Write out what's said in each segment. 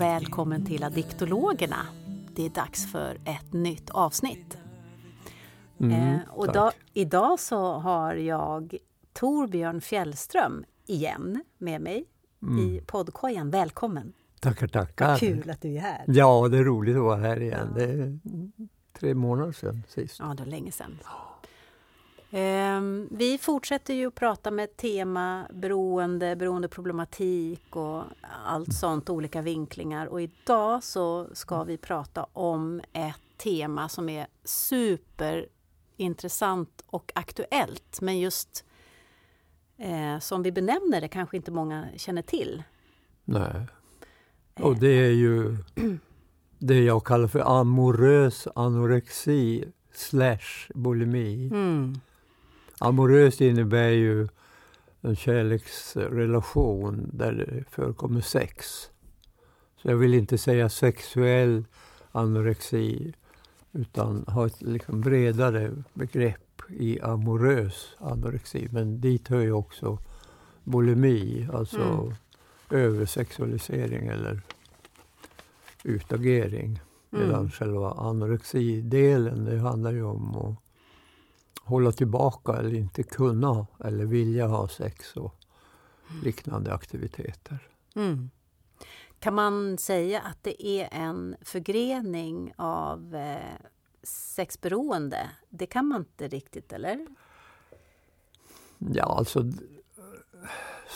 och välkommen till Addiktologerna. Det är dags för ett nytt avsnitt. Mm, eh, och da, idag så har jag Torbjörn Fjällström igen med mig i poddkojan. Välkommen! Tackar, tackar. Kul att du är här! Ja, det är roligt att vara här igen. Det är tre månader sedan sist. Ja, det var länge sedan. Ehm, vi fortsätter ju att prata med tema beroende, beroendeproblematik och allt sånt, olika vinklingar. Och idag så ska vi prata om ett tema som är superintressant och aktuellt. Men just eh, som vi benämner det kanske inte många känner till. Nej. Och det är ju det jag kallar för amorös anorexi slash bulimi. Mm. Amorös innebär ju en kärleksrelation där det förekommer sex. Så jag vill inte säga sexuell anorexi utan ha ett liksom bredare begrepp i amorös anorexi. Men dit hör ju också bulimi, alltså Mm. översexualisering eller utagering. Medan Mm. själva anorexidelen, det handlar ju om att hålla tillbaka eller inte kunna eller vilja ha sex och liknande aktiviteter. Mm. Kan man säga att det är en förgrening av eh, sexberoende? Det kan man inte riktigt, eller? Ja, alltså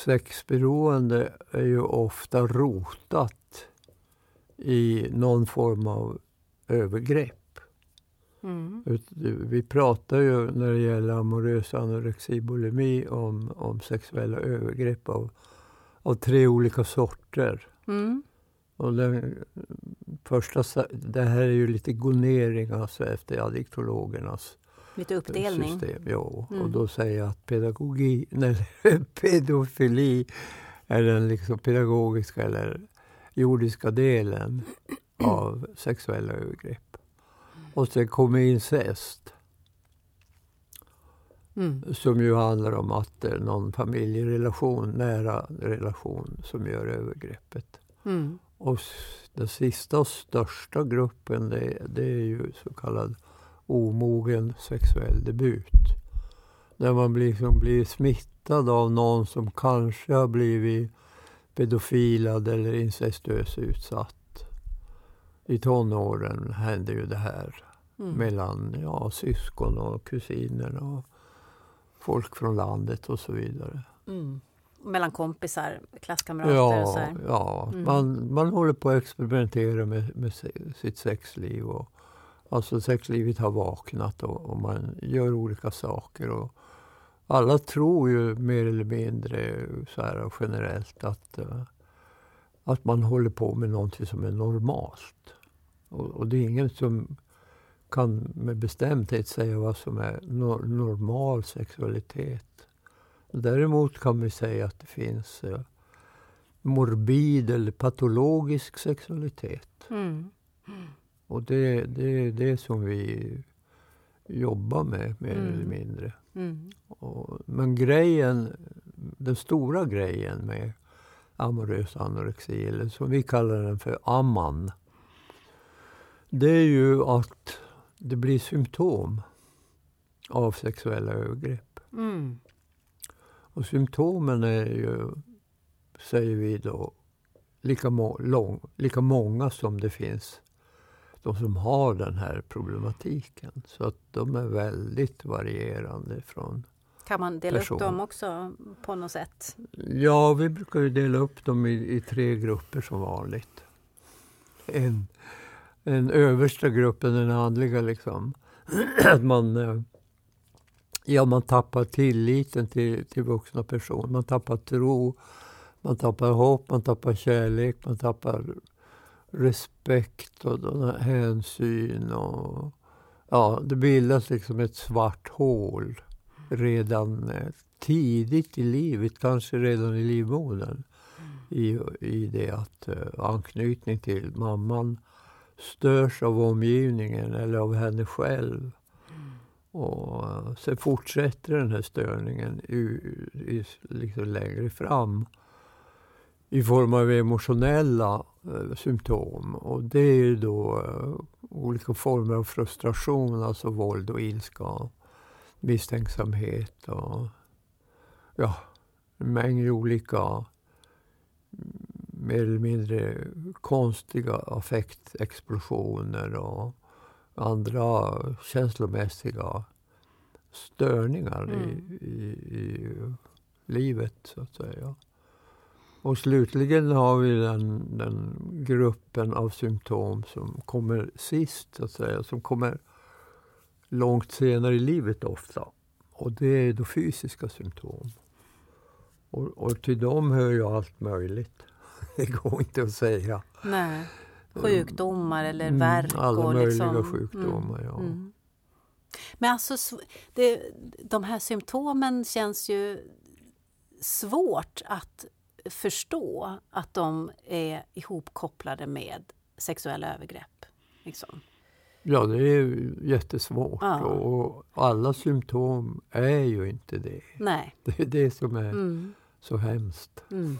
sexberoende är ju ofta rotat i någon form av övergrepp. Mm. Vi pratar ju när det gäller amorös anorexi bulimi om, om sexuella övergrepp av, av tre olika sorter. Mm. Och den första, det här är ju lite gonering alltså efter addiktologernas Lite uppdelning. system. Jo, Mm. och då säger jag att pedagogi, nej, pedofili är den liksom pedagogiska eller jordiska delen av sexuella övergrepp. Och sen kommer incest Mm. som ju handlar om att det är någon familjerelation, nära relation som gör övergreppet. Mm. Och den sista och största gruppen det, det är ju så kallad omogen sexuell debut. Där man liksom blir smittad av någon som kanske har blivit pedofilad eller incestuös utsatt. I tonåren händer ju det här Mm. mellan ja, syskon och kusiner och folk från landet och så vidare. Mm. Mellan kompisar, klasskamrater och så Ja, här. ja. Mm. Man, man håller på att experimentera med, med sitt sexliv. Och, alltså sexlivet har vaknat och, och man gör olika saker. Och alla tror ju mer eller mindre så här generellt att, eh, att man håller på med någonting som är normalt. Och, och det är ingen som kan med bestämdhet säga vad som är no- normal sexualitet. Däremot kan vi säga att det finns eh, morbid eller patologisk sexualitet. Mm. Och det, det är det som vi jobbar med, mer Mm. eller mindre. Mm. Och, men grejen, den stora grejen med amorös anorexi, eller som vi kallar den för amman, det är ju att det blir symptom av sexuella övergrepp. Mm. Och symptomen är ju, säger vi då, lika, må- lång, lika många som det finns de som har den här problematiken. Så att de är väldigt varierande från... Kan man dela Person. upp dem också på något sätt? Ja, vi brukar ju dela upp dem i, i tre grupper som vanligt. En, en översta gruppen, den andliga liksom. Att man, eh, ja, man tappar tilliten till, till vuxna personer. Man tappar tro, man tappar hopp, man tappar kärlek, man tappar respekt och hänsyn. Och, ja, det bildas liksom ett svart hål redan eh, tidigt i livet, kanske redan i livmodern. I, I det att eh, anknytning till mamman störs av omgivningen eller av henne själv. Och eh, sen fortsätter den här störningen i, i, liksom längre fram i form av emotionella eh, symptom. Och det är ju då eh, olika former av frustration, alltså våld och ilska, misstänksamhet och ja, en mängd olika mer eller mindre konstiga affektexplosioner och andra känslomässiga störningar mm. i, i, i, livet, så att säga. Och slutligen har vi den, den gruppen av symptom som kommer sist, så att säga, som kommer långt senare i livet ofta. Och det är då fysiska symptom. Och, och till dem hör ju allt möjligt. Det går inte att säga. Nej. Sjukdomar eller mm, värk. Alla möjliga liksom. sjukdomar, mm. ja. Mm. Men alltså, det, de här symptomen känns ju svårt att förstå att de är ihopkopplade med sexuella övergrepp. Liksom. Ja, det är jättesvårt. Ja. Och alla symptom är ju inte det. Nej. Det är det som är mm. så hemskt mm.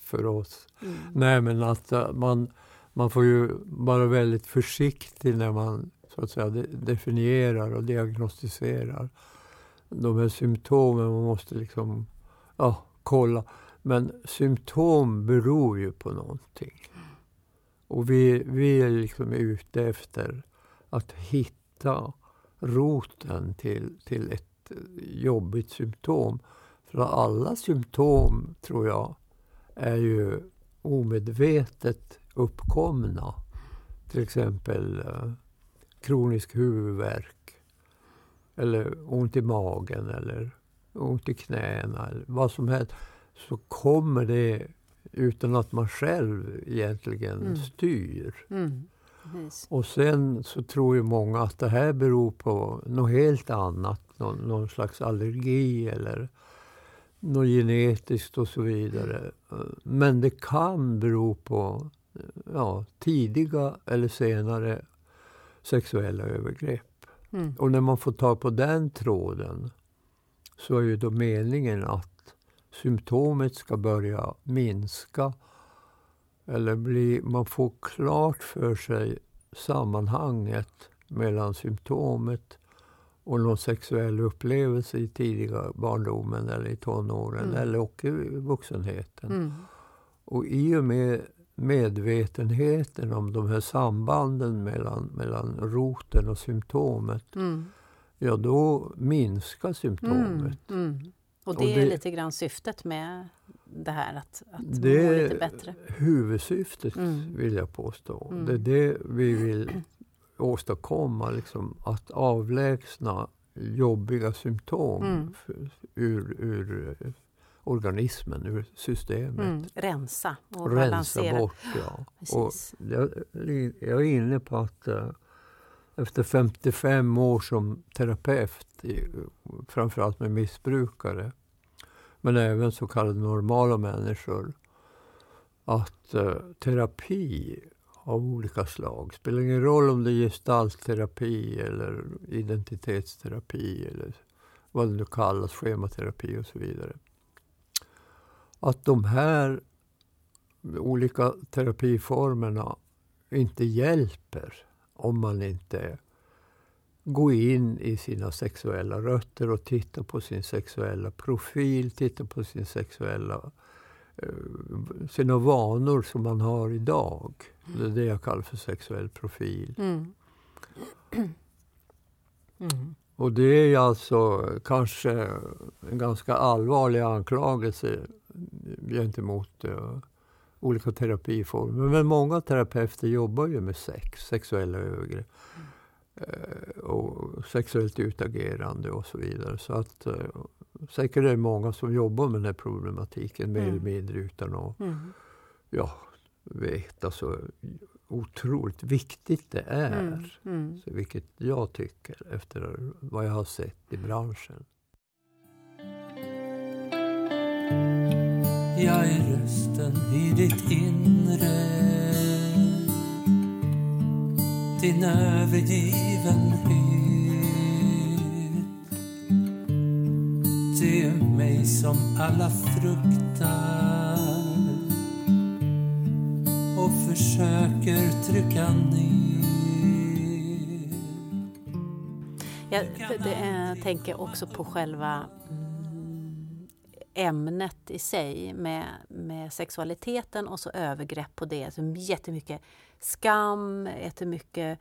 för oss. Mm. Nej, men att äh, man, man får ju vara väldigt försiktig när man så att säga, definierar och diagnostiserar de här symptomen. Man måste liksom ja, kolla. Men symptom beror ju på någonting. Och vi, vi är liksom ute efter att hitta roten till, till ett jobbigt symptom. För alla symptom, tror jag, är ju omedvetet uppkomna. Till exempel eh, kronisk huvudvärk eller ont i magen eller ont i knäna eller vad som helst. Så kommer det utan att man själv egentligen mm. styr. Mm. Och sen så tror ju många att det här beror på något helt annat. Någon, någon slags allergi eller något genetiskt och så vidare. Men det kan bero på ja, tidiga eller senare sexuella övergrepp. Mm. Och när man får ta på den tråden så är ju då meningen att symptomet ska börja minska eller bli, man får klart för sig sammanhanget mellan symptomet och någon sexuell upplevelse i tidiga barndomen eller i tonåren mm. eller och i vuxenheten. Mm. Och i och med medvetenheten om de här sambanden mellan, mellan roten och symptomet, mm. ja då minskar symptomet. Mm. mm. Och det, och det är lite grann syftet med det här att, att det må lite bättre? Det är huvudsyftet mm. vill jag påstå. Mm. Det är det vi vill åstadkomma, liksom, att avlägsna jobbiga symptom mm. ur, ur organismen, ur systemet. Mm, rensa och rensa balansera. bort, ja. och jag, jag, är inne på att uh, efter 55 år som terapeut, framförallt med missbrukare, men även så kallade normala människor, att eh, terapi av olika slag, spelar ingen roll om det är gestaltterapi eller identitetsterapi eller vad det nu kallas, schematerapi och så vidare. Att de här olika terapiformerna inte hjälper om man inte går in i sina sexuella rötter och tittar på sin sexuella profil, tittar på sin sexuella, eh, sina vanor som man har idag. Det är det jag kallar för sexuell profil. Mm. Mm. Och det är alltså kanske en ganska allvarlig anklagelse gentemot uh, olika terapiformer. Men många terapeuter jobbar ju med sex, sexuella övergrepp och sexuellt utagerande och så vidare. Så att uh, säkert är det många som jobbar med den här problematiken mer mm. eller mindre utan att mm. ja, veta så otroligt viktigt det är. Mm. Mm. Så vilket jag tycker efter vad jag har sett i branschen. Jag är rösten i ditt inre din övergivenhet Det är mig som alla fruktar och försöker trycka ner. Jag det, äh, tänker också på själva ämnet i sig med, med sexualiteten och så övergrepp på det. Så jättemycket skam, jättemycket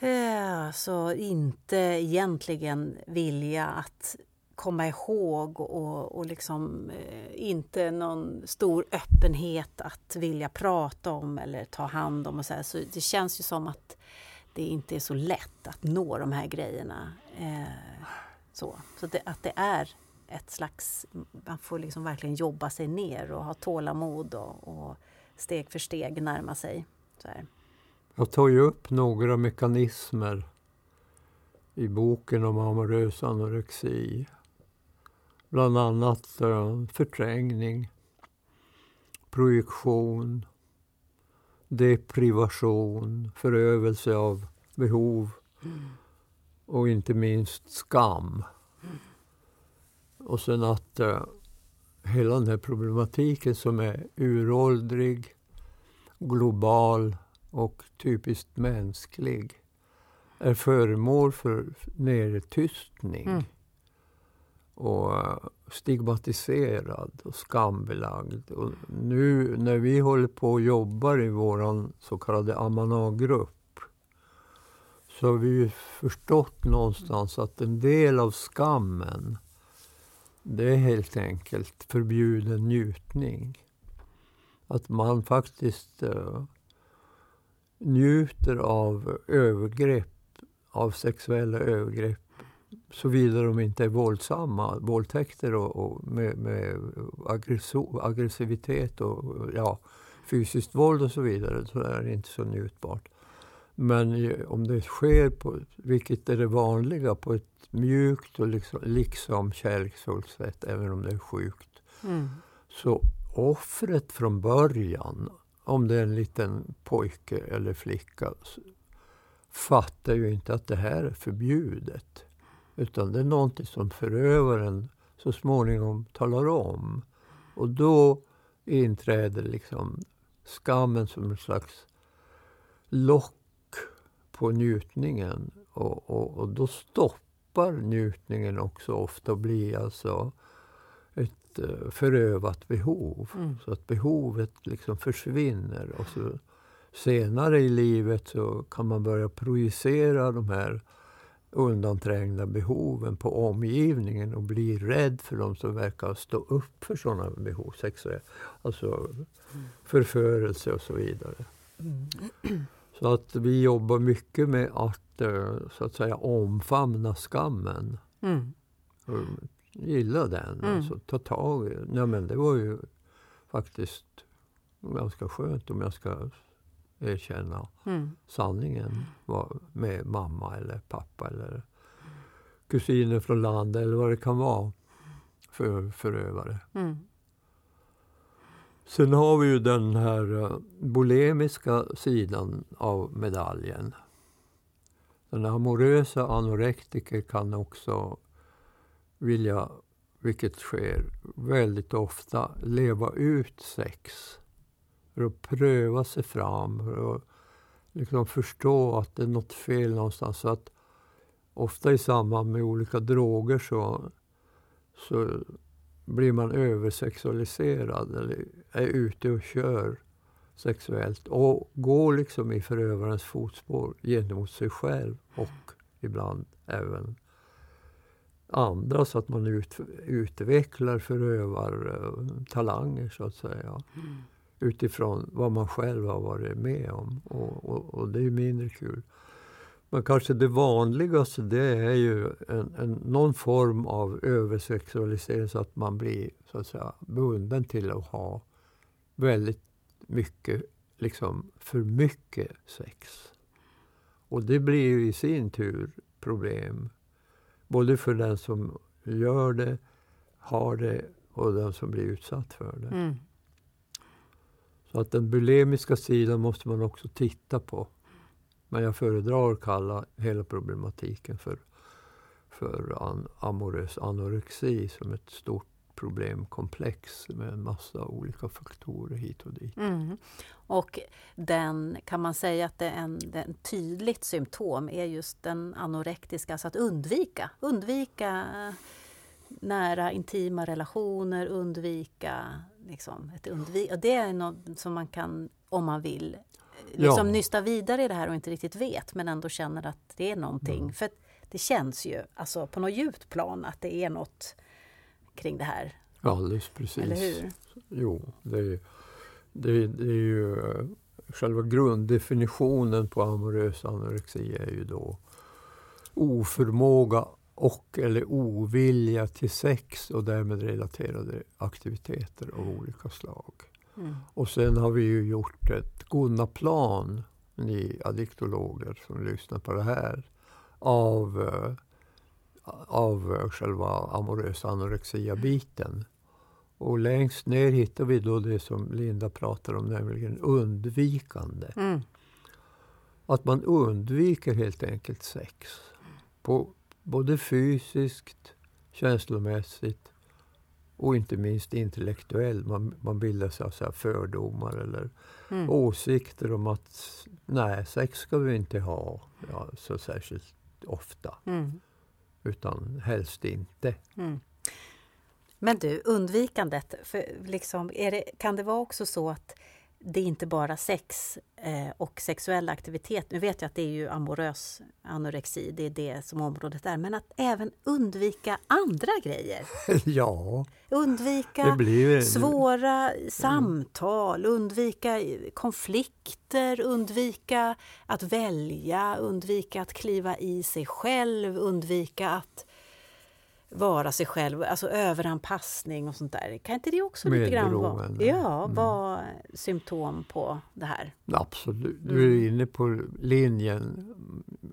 eh, så inte egentligen vilja att komma ihåg och, och liksom eh, inte någon stor öppenhet att vilja prata om eller ta hand om och så, här. så det känns ju som att det inte är så lätt att nå de här grejerna. Eh, så så det, att det är ett slags... Man får liksom verkligen jobba sig ner och ha tålamod och, och steg för steg närma sig. Så här. Jag tar ju upp några mekanismer i boken om amorös anorexi. Bland annat uh, förträngning, projektion, deprivation, förövelse av behov mm. och inte minst skam. Och sen att uh, hela den här problematiken som är uråldrig, global och typiskt mänsklig är föremål för nedtystning. Mm. Och uh, stigmatiserad och skambelagd. Och nu när vi håller på och jobbar i vår så kallade Amana-grupp så har vi förstått någonstans att en del av skammen det är helt enkelt förbjuden njutning. Att man faktiskt uh, njuter av övergrepp, av sexuella övergrepp såvida de inte är våldsamma. Våldtäkter och, och med, med aggressivitet och ja, fysiskt våld och så vidare, så är det inte så njutbart. Men om det sker, på, vilket är det vanliga, på ett mjukt och liksom, liksom kärleksfullt sätt, även om det är sjukt. Mm. Så offret från början, om det är en liten pojke eller flicka, fattar ju inte att det här är förbjudet. Utan det är någonting som förövaren så småningom talar om. Och då inträder liksom skammen som en slags lock på njutningen. Och, och, och då stoppar njutningen också ofta och blir alltså ett uh, förövat behov. Mm. Så att behovet liksom försvinner. Och så senare i livet så kan man börja projicera de här undanträngda behoven på omgivningen och bli rädd för de som verkar stå upp för sådana behov. Sexuell, alltså mm. förförelse och så vidare. Mm. Så att vi jobbar mycket med att eh, så att säga omfamna skammen. Mm. gilla den, mm. alltså ta tag i den. Ja, men det var ju faktiskt ganska skönt om jag ska erkänna mm. sanningen med mamma eller pappa eller kusiner från landet eller vad det kan vara för förövare. Mm. Sen har vi ju den här eh, bulimiska sidan av medaljen. Den amorösa anorektiker kan också vilja, vilket sker väldigt ofta, leva ut sex. För att pröva sig fram, för att liksom förstå att det är något fel någonstans. Så att ofta i samband med olika droger så, så blir man översexualiserad eller är ute och kör sexuellt och går liksom i förövarens fotspår gentemot sig själv och ibland även andra så att man ut, utvecklar förövartalanger så att säga. Mm. Utifrån vad man själv har varit med om och, och, och det är mindre kul. Men kanske det vanligaste det är ju en, en, någon form av översexualisering så att man blir så att säga, bunden till att ha väldigt mycket, liksom för mycket sex. Och det blir ju i sin tur problem. Både för den som gör det, har det och den som blir utsatt för det. Mm. Så att den bulimiska sidan måste man också titta på. Men jag föredrar att kalla hela problematiken för, för an, amorös anorexi som ett stort problemkomplex med en massa olika faktorer hit och dit. Mm. Och den, kan man säga att det är en, en tydligt symptom är just den anorektiska, alltså att undvika, undvika nära intima relationer, undvika liksom, ett undvik Det är något som man kan, om man vill, liksom ja. nysta vidare i det här och inte riktigt vet men ändå känner att det är någonting. Mm. För det känns ju alltså på något djupt plan att det är något kring det här. Alldeles precis. Eller hur? Jo, det, det, det är ju eh, själva grunddefinitionen på amorös anorexi är ju då oförmåga och eller ovilja till sex och därmed relaterade aktiviteter av olika slag. Mm. Och sen har vi ju gjort ett Gunnaplan, ni addiktologer som lyssnar på det här, av, eh, av själva amorösa anorexia-biten. Och längst ner hittar vi då det som Linda pratar om, nämligen undvikande. Mm. Att man undviker helt enkelt sex. På både fysiskt, känslomässigt och inte minst intellektuellt. Man, man bildar sig av så fördomar eller mm. åsikter om att nej, sex ska vi inte ha ja, så särskilt ofta. Mm. Utan helst inte. Mm. Men du, undvikandet, för liksom, det, kan det vara också så att det är inte bara sex eh, och sexuell aktivitet. Nu vet jag att det är ju amorös anorexi, det är det som området är. Men att även undvika andra grejer. ja. Undvika blir... svåra mm. samtal, undvika konflikter, undvika att välja, undvika att kliva i sig själv, undvika att vara sig själv, alltså överanpassning och sånt där. Kan inte det också lite grann vara, ja, mm. vara symptom på det här? Absolut, du är mm. inne på linjen.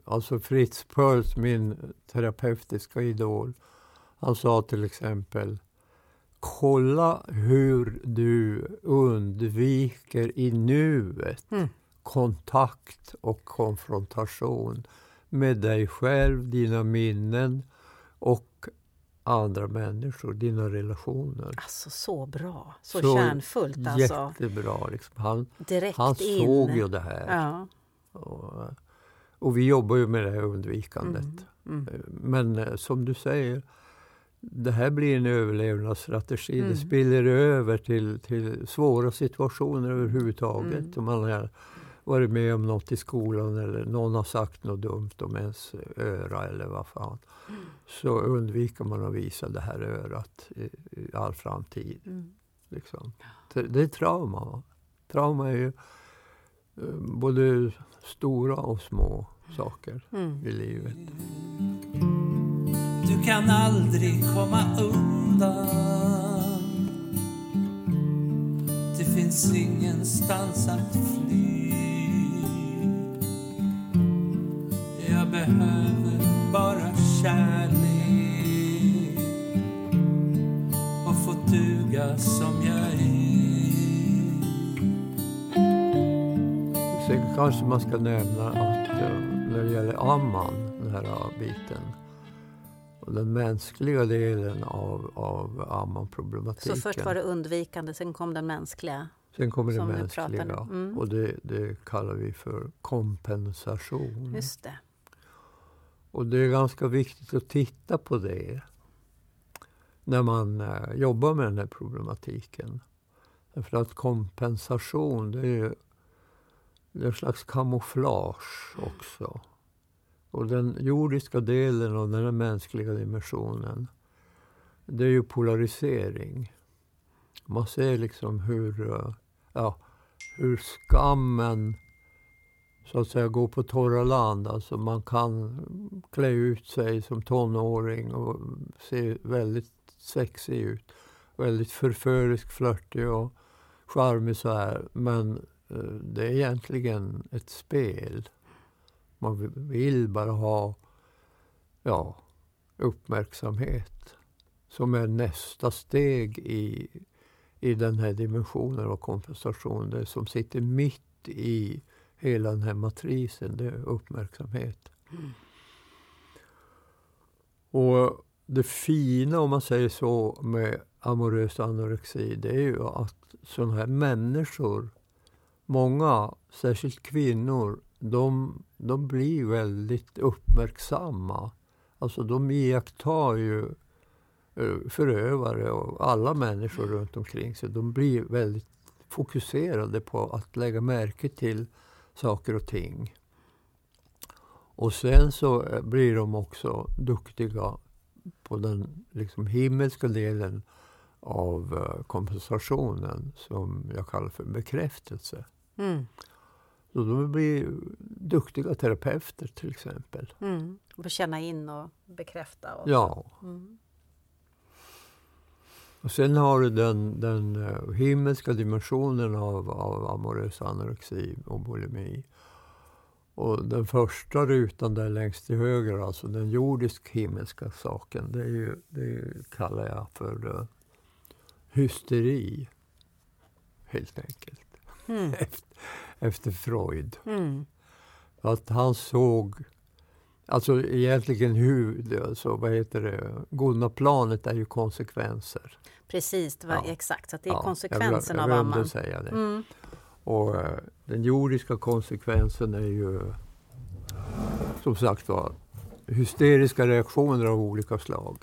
Alltså Fritz Perls, min terapeutiska idol, han sa till exempel Kolla hur du undviker i nuet mm. kontakt och konfrontation med dig själv, dina minnen och andra människor, dina relationer. Alltså så bra, så, så kärnfullt. Alltså. Jättebra. Liksom. Han, Direkt han in. såg ju det här. Ja. Och, och, vi jobbar ju med det här undvikandet. Mm, mm. Men eh, som du säger, det här blir en överlevnadsstrategi. Mm. Det spiller över till, till svåra situationer överhuvudtaget. Mm. Om man är varit med om något i skolan eller någon har sagt något dumt om ens öra eller vad fan. Mm. Så undviker man att visa det här örat i, i all framtid. Mm. Liksom. Det, är trauma. Trauma är ju eh, både stora och små saker mm. i livet. Du kan aldrig komma undan Det finns ingenstans att fly Jag behöver bara kärlek och få duga som jag är. Sen kanske man ska nämna att eh, när det gäller amman, den här biten, och den mänskliga delen av, av amman-problematiken. Så först var det undvikande, sen kom den mänskliga? Sen kommer det mänskliga mm. och det, det, kallar vi för kompensation. Just det. Och det är ganska viktigt att titta på det när man eh, jobbar med den här problematiken. Därför att kompensation, det är, det är en slags kamouflage också. Och den jordiska delen av den här mänskliga dimensionen, det är ju polarisering. Man ser liksom hur, eh, ja, hur skammen så att säga gå på torra land. Alltså man kan klä ut sig som tonåring och se väldigt sexig ut. Väldigt förförisk, flörtig och charmig så här. Men eh, det är egentligen ett spel. Man vill bara ha ja, uppmärksamhet som är nästa steg i, i den här dimensionen av kompensation. Det som sitter mitt i hela den här matrisen, det är uppmärksamhet. Mm. Och det fina, om man säger så, med amorös anorexi det är ju att sådana här människor, många, särskilt kvinnor, de, de blir väldigt uppmärksamma. Alltså de iakttar ju eh, förövare och alla människor runt omkring sig. De blir väldigt fokuserade på att lägga märke till saker och ting. Och sen så eh, blir de också duktiga på den liksom himmelska delen av eh, kompensationen som jag kallar för bekräftelse. Mm. Så de blir duktiga terapeuter till exempel. Mm. Och känna in och bekräfta. Och Ja. Mm. Och sen har du den, den eh, himmelska dimensionen av, av amorös anorexi och bulimi. Och den första rutan där längst till höger, alltså den jordisk-himmelska saken, det, är ju, det kallar jag för uh, hysteri. Helt enkelt. Mm. Efter, efter Freud. Mm. Att han såg, alltså egentligen hur, alltså, vad heter det, godna planet är ju konsekvenser. Precis, det var Ja. exakt. Så att det är Ja, konsekvensen jag, av glöm- Jag glömde man... säga det. Mm. Och eh, den jordiska konsekvensen är ju som sagt var hysteriska reaktioner av olika slag.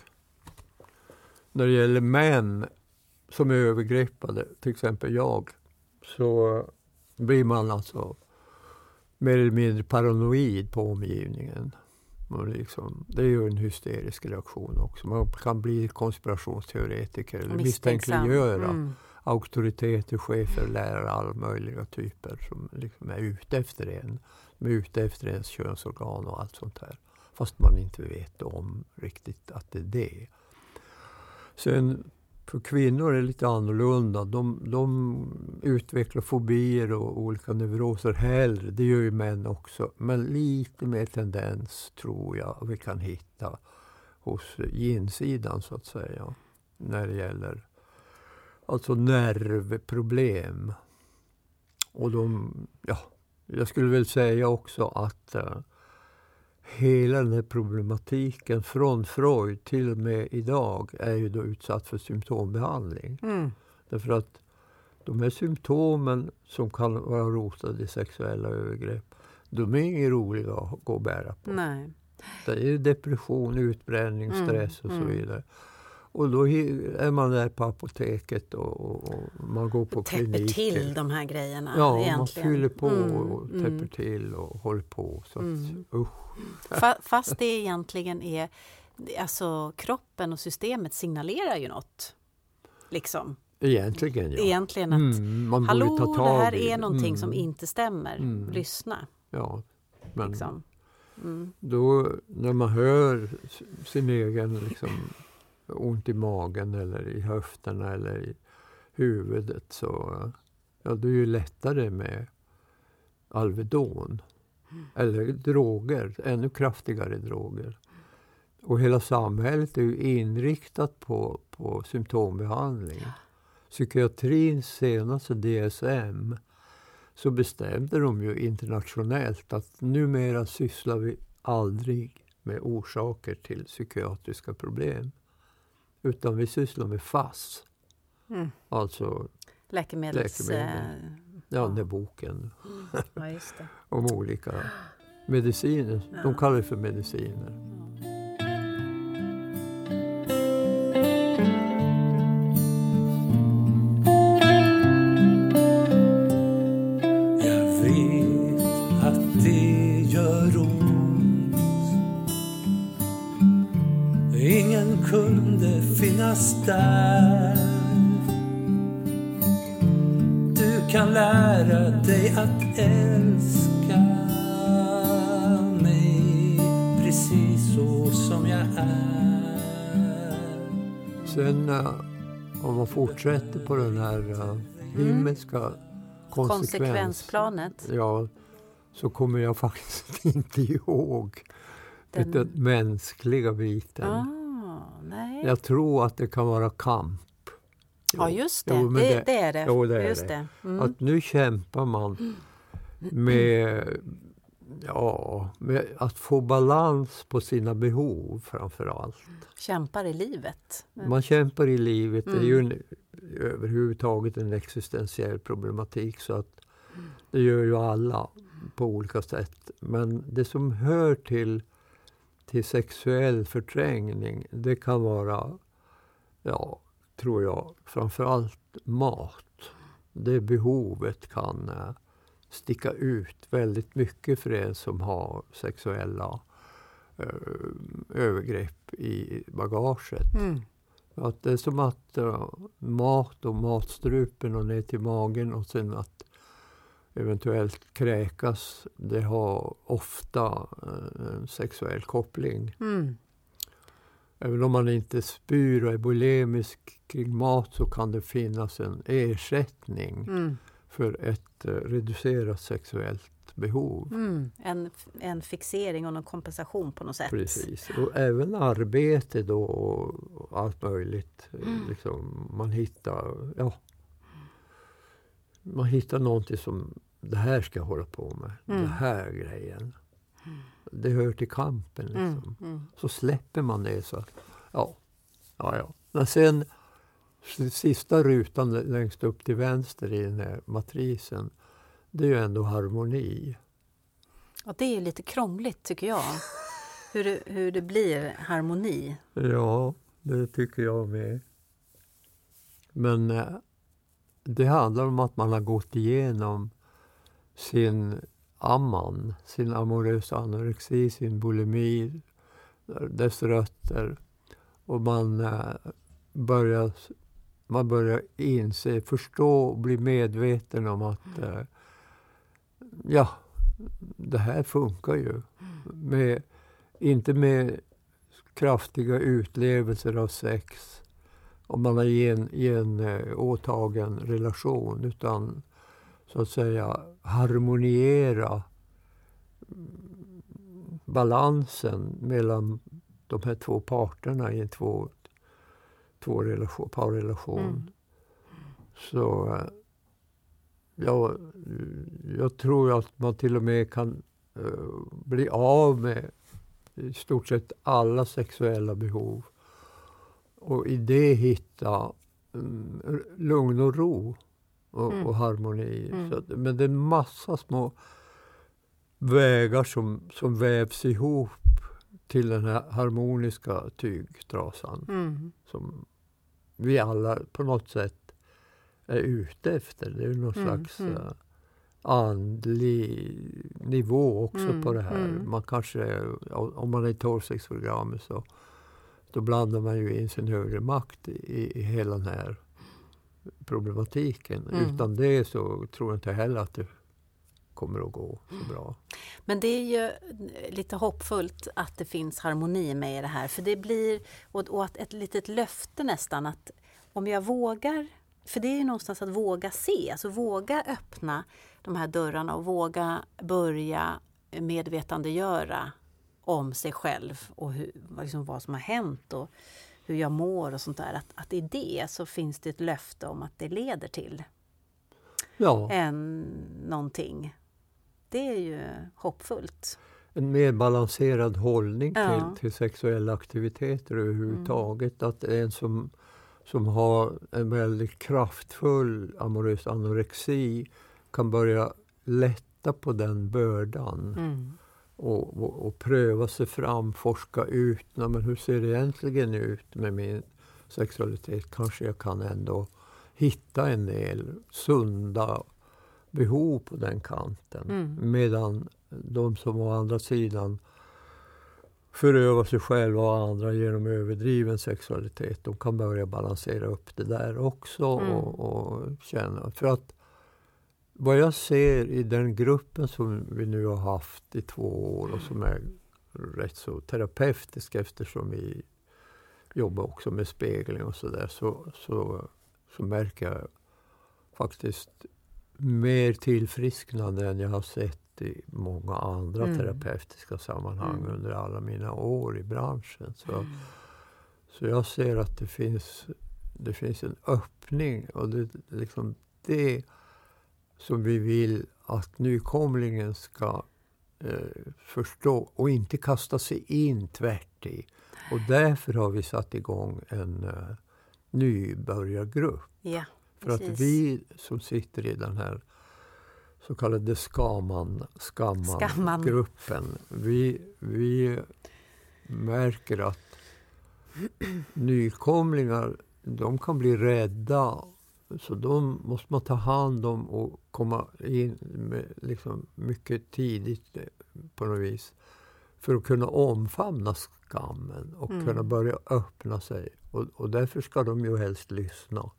När det gäller män som är övergreppade, till exempel jag, så blir man alltså mer eller mindre paranoid på omgivningen. Man liksom, det är ju en hysterisk reaktion också. Man kan bli konspirationsteoretiker eller misstänkliggöra Mm. auktoriteter, chefer, lärare, alla möjliga typer som liksom är ute efter en. De är ute efter ens könsorgan och allt sånt här. Fast man inte vet om riktigt att det är det. Sen för kvinnor är det lite annorlunda. De, de utvecklar fobier och olika neuroser hellre. Det gör ju män också. Men lite mer tendens tror jag vi kan hitta hos ginsidan, så att säga. När det gäller alltså nervproblem. Och de, ja, jag skulle väl säga också att eh, hela den här problematiken från Freud till och med idag är ju då utsatt för symptombehandling. Mm. Därför att de här symptomen som kan vara rotade i sexuella övergrepp, de är inget roliga att gå och bära på. Nej. Det är depression, utbränning, Mm, stress och så mm. vidare. Och då är man där på apoteket och, och, och man går på Täpper kliniker. till de här grejerna Ja, man egentligen. fyller på Mm, och täpper mm. till och håller på. Så att, Mm. usch. Fa- Fast det egentligen är, alltså kroppen och systemet signalerar ju något. Liksom. Egentligen ja. Egentligen att Mm, man hallå, ta det här i är någonting Mm, som inte stämmer. Mm. Lyssna. Ja, men Liksom. Mm. då när man hör sin egen liksom, ont i magen eller i höfterna eller i huvudet så ja, det är ju lättare med Alvedon. Eller droger, ännu kraftigare droger. Och hela samhället är ju inriktat på, på symptombehandling. Psykiatrins senaste DSM så bestämde de ju internationellt att numera sysslar vi aldrig med orsaker till psykiatriska problem. Utan vi sysslar med FASS, Mm. alltså Läkemedels... Läkemedel. eh, ja, Ja. den där boken Ja, just det. om olika mediciner. Ja. De kallar det för mediciner. Ingen kunde finnas där Du kan lära dig att älska mig precis så som jag är Sen eh, om man fortsätter på den här uh, himmelska konsekvens, Konsekvensplanet. ja, så kommer jag faktiskt inte ihåg Den- den mänskliga biten. Ah, nej. Jag tror att det kan vara kamp. Ja, just det. Jo, men det, det är det. Jo, det är just det. det. Mm. Att nu kämpar man med Ja, med att få balans på sina behov framför allt. Kämpar i livet. Man kämpar i livet. Det är ju Mm. en, överhuvudtaget en existentiell problematik. så att Det gör ju alla på olika sätt. Men det som hör till, till sexuell förträngning, det kan vara, ja, tror jag, framförallt mat. Det behovet kan eh, sticka ut väldigt mycket för en som har sexuella eh, övergrepp i bagaget. Mm. Att det är som att eh, mat och matstrupen och ner till magen och sen att eventuellt kräkas, det har ofta eh, en sexuell koppling. Mm. Även om man inte spyr och är bulimisk kring mat så kan det finnas en ersättning Mm. för ett eh, reducerat sexuellt behov. Mm. En, en fixering och någon kompensation på något sätt. Precis. Och även arbete då och allt möjligt. Mm. Liksom, man hittar, ja. Man hittar någonting som, det här ska jag hålla på med. Mm. Den här grejen. Det hör till kampen Mm. liksom. Mm. Så släpper man det så, ja. Ja, ja. Men sen, sista rutan längst upp till vänster i den här matrisen. Det är ju ändå harmoni. Och det är lite krångligt tycker jag. Hur det, hur det blir harmoni. Ja, det tycker jag med. Men eh, det handlar om att man har gått igenom sin amman, sin amorösa anorexi, sin bulimi, dess rötter. Och man eh, börjar, man börjar inse, förstå och bli medveten om att eh, ja, det här funkar ju. Med, inte med kraftiga utlevelser av sex om man är i en, eh, åtagen relation utan så att säga harmoniera mm, balansen mellan de här två parterna i en två, två relation, parrelation. Mm. Så eh, ja, jag tror att man till och med kan eh, bli av med i stort sett alla sexuella behov. Och i det hitta r- lugn och ro och, Mm. och harmoni. Mm. Att, men det är en massa små vägar som, som vävs ihop till den här harmoniska tygtrasan Mm. som vi alla på något sätt är ute efter. Det är någon Mm, slags eh, andlig nivå också på det här. Man kanske, om man är i 12-6-programmet så då blandar man ju in sin högre makt i, i hela den här problematiken. Mm. Utan det så tror jag inte heller att det kommer att gå så bra. Men det är ju lite hoppfullt att det finns harmoni med i det här. För det blir, och, att ett litet löfte nästan att om jag vågar, för det är ju någonstans att våga se, alltså våga öppna de här dörrarna och våga börja medvetandegöra om sig själv och hur, liksom vad som har hänt och hur jag mår och sånt där. Att, att i det så finns det ett löfte om att det leder till Ja, en, någonting. Det är ju hoppfullt. en mer balanserad hållning Ja. till, till sexuella aktiviteter överhuvudtaget. Att det är en som, som har en väldigt kraftfull amorös anorexi kan börja lätta på den bördan Mm. Och, och, och pröva sig fram, forska ut. Nej, men hur ser det egentligen ut med min sexualitet? Kanske jag kan ändå hitta en del sunda behov på den kanten. Mm. Medan de som å andra sidan förövar sig själva och andra genom överdriven sexualitet, de kan börja balansera upp det där också Mm. och, och känna. För att vad jag ser i den gruppen som vi nu har haft i två år och som är rätt så terapeutisk eftersom vi jobbar också med spegling och sådär så, så, så märker jag faktiskt mer tillfrisknande än jag har sett i många andra Mm. terapeutiska sammanhang Mm. under alla mina år i branschen. Så, så jag ser att det finns, det finns en öppning och det liksom det som vi vill att nykomlingen ska eh, förstå och inte kasta sig in tvärt i. Och därför har vi satt igång en eh, nybörjargrupp. Ja, För att vi som sitter i den här så kallade Skaman, Skamman. Skamman-gruppen, vi, vi märker att nykomlingar de kan bli rädda. Så de måste man ta hand om och komma in med liksom mycket tidigt eh, på något vis. För att kunna omfamna skammen och Mm. kunna börja öppna sig. Och, och därför ska de ju helst lyssna.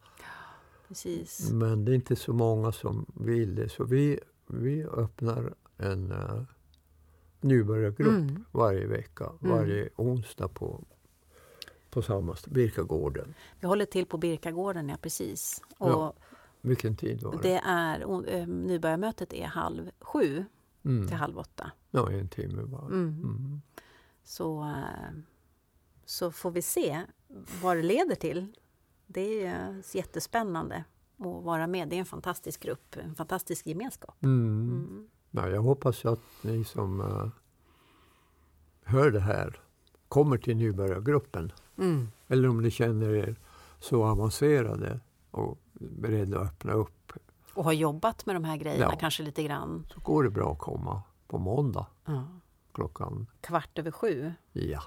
precis. Men det är inte så många som vill det. Så vi, vi öppnar en uh, nybörjargrupp Mm. varje vecka. Mm. Varje onsdag på, på samma ställe, Birkagården. Vi håller till på Birkagården, ja precis. Och Ja, Vilken tid var det? det är, eh, nybörjarmötet är halv sju Mm. till halv åtta. Ja, en timme bara. Mm. Mm. Så, eh, så får vi se vad det leder till. Det är jättespännande att vara med. Det är en fantastisk grupp, en fantastisk gemenskap. Mm. Mm. Ja, jag hoppas att ni som eh, hör det här kommer till nybörjargruppen. Mm. Eller om ni känner er så avancerade och beredda att öppna upp Och har jobbat med de här grejerna Ja. kanske lite grann. så går det bra att komma på måndag Ja. klockan Kvart över sju ja,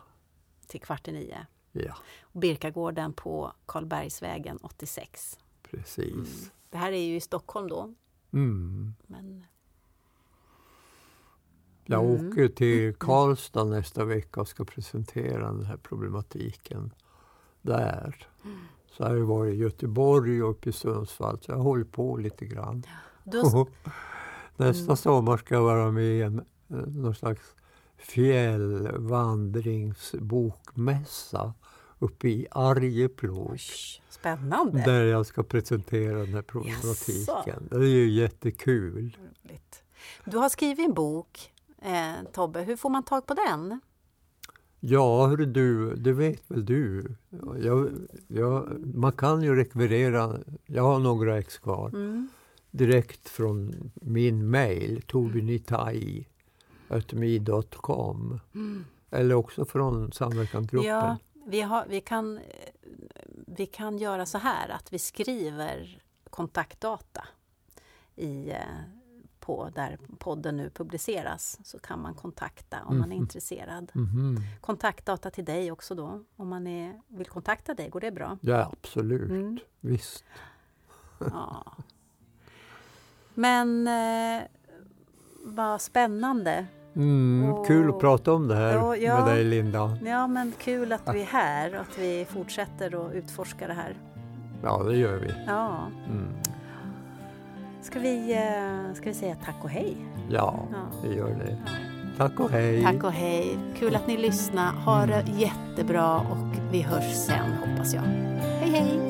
till kvart i nio. ja, Och Birkagården på Karlbergsvägen 86. precis. Det här är ju i Stockholm då. Mm. Men Jag Mm. åker till Karlstad nästa vecka och ska presentera den här problematiken där. Så har jag varit i Göteborg och uppe i Sundsvall, så jag håller på lite grann. har, Nästa Mm. sommar ska jag vara med i en, eh, någon slags fjällvandringsbokmässa uppe i Arjeplog. Spännande! Där jag ska presentera den här problematiken. Jaså? Det är ju jättekul. Du har skrivit en bok, eh, Tobbe. Hur får man tag på den? Ja, hör du, det vet väl du. Jag, jag, man kan ju rekvirera, jag har några ex kvar, Mm. direkt från min mail, tobinitai.me.com. Eller också från samverkansgruppen. Ja, vi, har, vi, kan, vi kan göra så här att vi skriver kontaktdata i, eh, på där podden nu publiceras. Så kan man kontakta om man är Mhm. intresserad. Mhm. Kontaktdata till dig också då. Om man är, vill kontakta dig, går det bra? Ja, absolut. Mm. Visst. Ja. Men eh, vad spännande. Mm, Åh. Kul att prata om det här Ja, ja. med dig, Linda. Ja, men kul att vi är här och att vi fortsätter att utforska det här. Ja, det gör vi. Ja. Mm. Ska vi, eh, ska vi säga tack och hej? Ja, Ja. det gör det. Tack och hej. Tack och hej. Kul att ni lyssnade. Ha det jättebra och vi hörs sen hoppas jag. Hej hej!